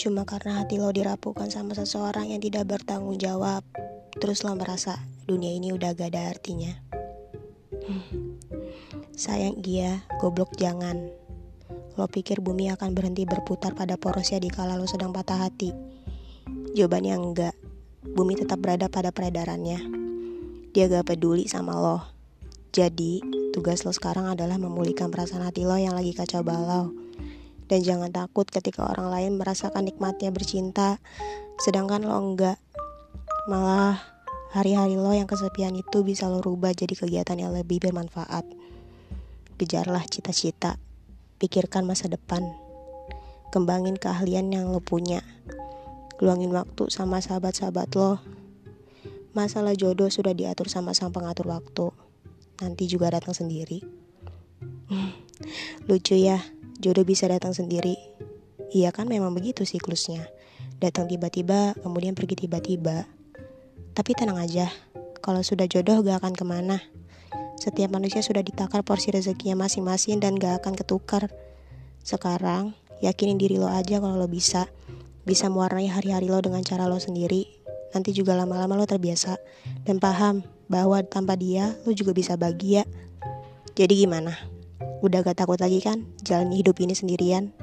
Cuma karena hati lo dirapuhkan sama seseorang yang tidak bertanggung jawab, terus lo merasa dunia ini udah gak ada artinya. Hmm. Sayang iya, goblok jangan. Lo pikir bumi akan berhenti berputar pada porosnya di kala lo sedang patah hati? Jawabannya enggak. Bumi tetap berada pada peredarannya. Dia gak peduli sama lo. Jadi, tugas lo sekarang adalah memulihkan perasaan hati lo yang lagi kacau balau dan jangan takut ketika orang lain merasakan nikmatnya bercinta, sedangkan lo enggak. Malah hari-hari lo yang kesepian itu bisa lo rubah jadi kegiatan yang lebih bermanfaat. Kejarlah cita-cita, pikirkan masa depan, kembangin keahlian yang lo punya, luangin waktu sama sahabat-sahabat lo. Masalah jodoh sudah diatur sama sang pengatur waktu, nanti juga datang sendiri. Lucu ya, jodoh bisa datang sendiri. Iya kan memang begitu siklusnya. Datang tiba-tiba, kemudian pergi tiba-tiba. Tapi tenang aja, kalau sudah jodoh gak akan ke mana. Setiap manusia sudah ditakar porsi rezekinya masing-masing dan gak akan ketukar. Sekarang, yakinin diri lo aja kalau lo bisa. Bisa mewarnai hari-hari lo dengan cara lo sendiri. Nanti juga lama-lama lo terbiasa. Dan paham bahwa tanpa dia, lo juga bisa bahagia. Jadi gimana? Udah gak takut lagi kan jalani hidup ini sendirian?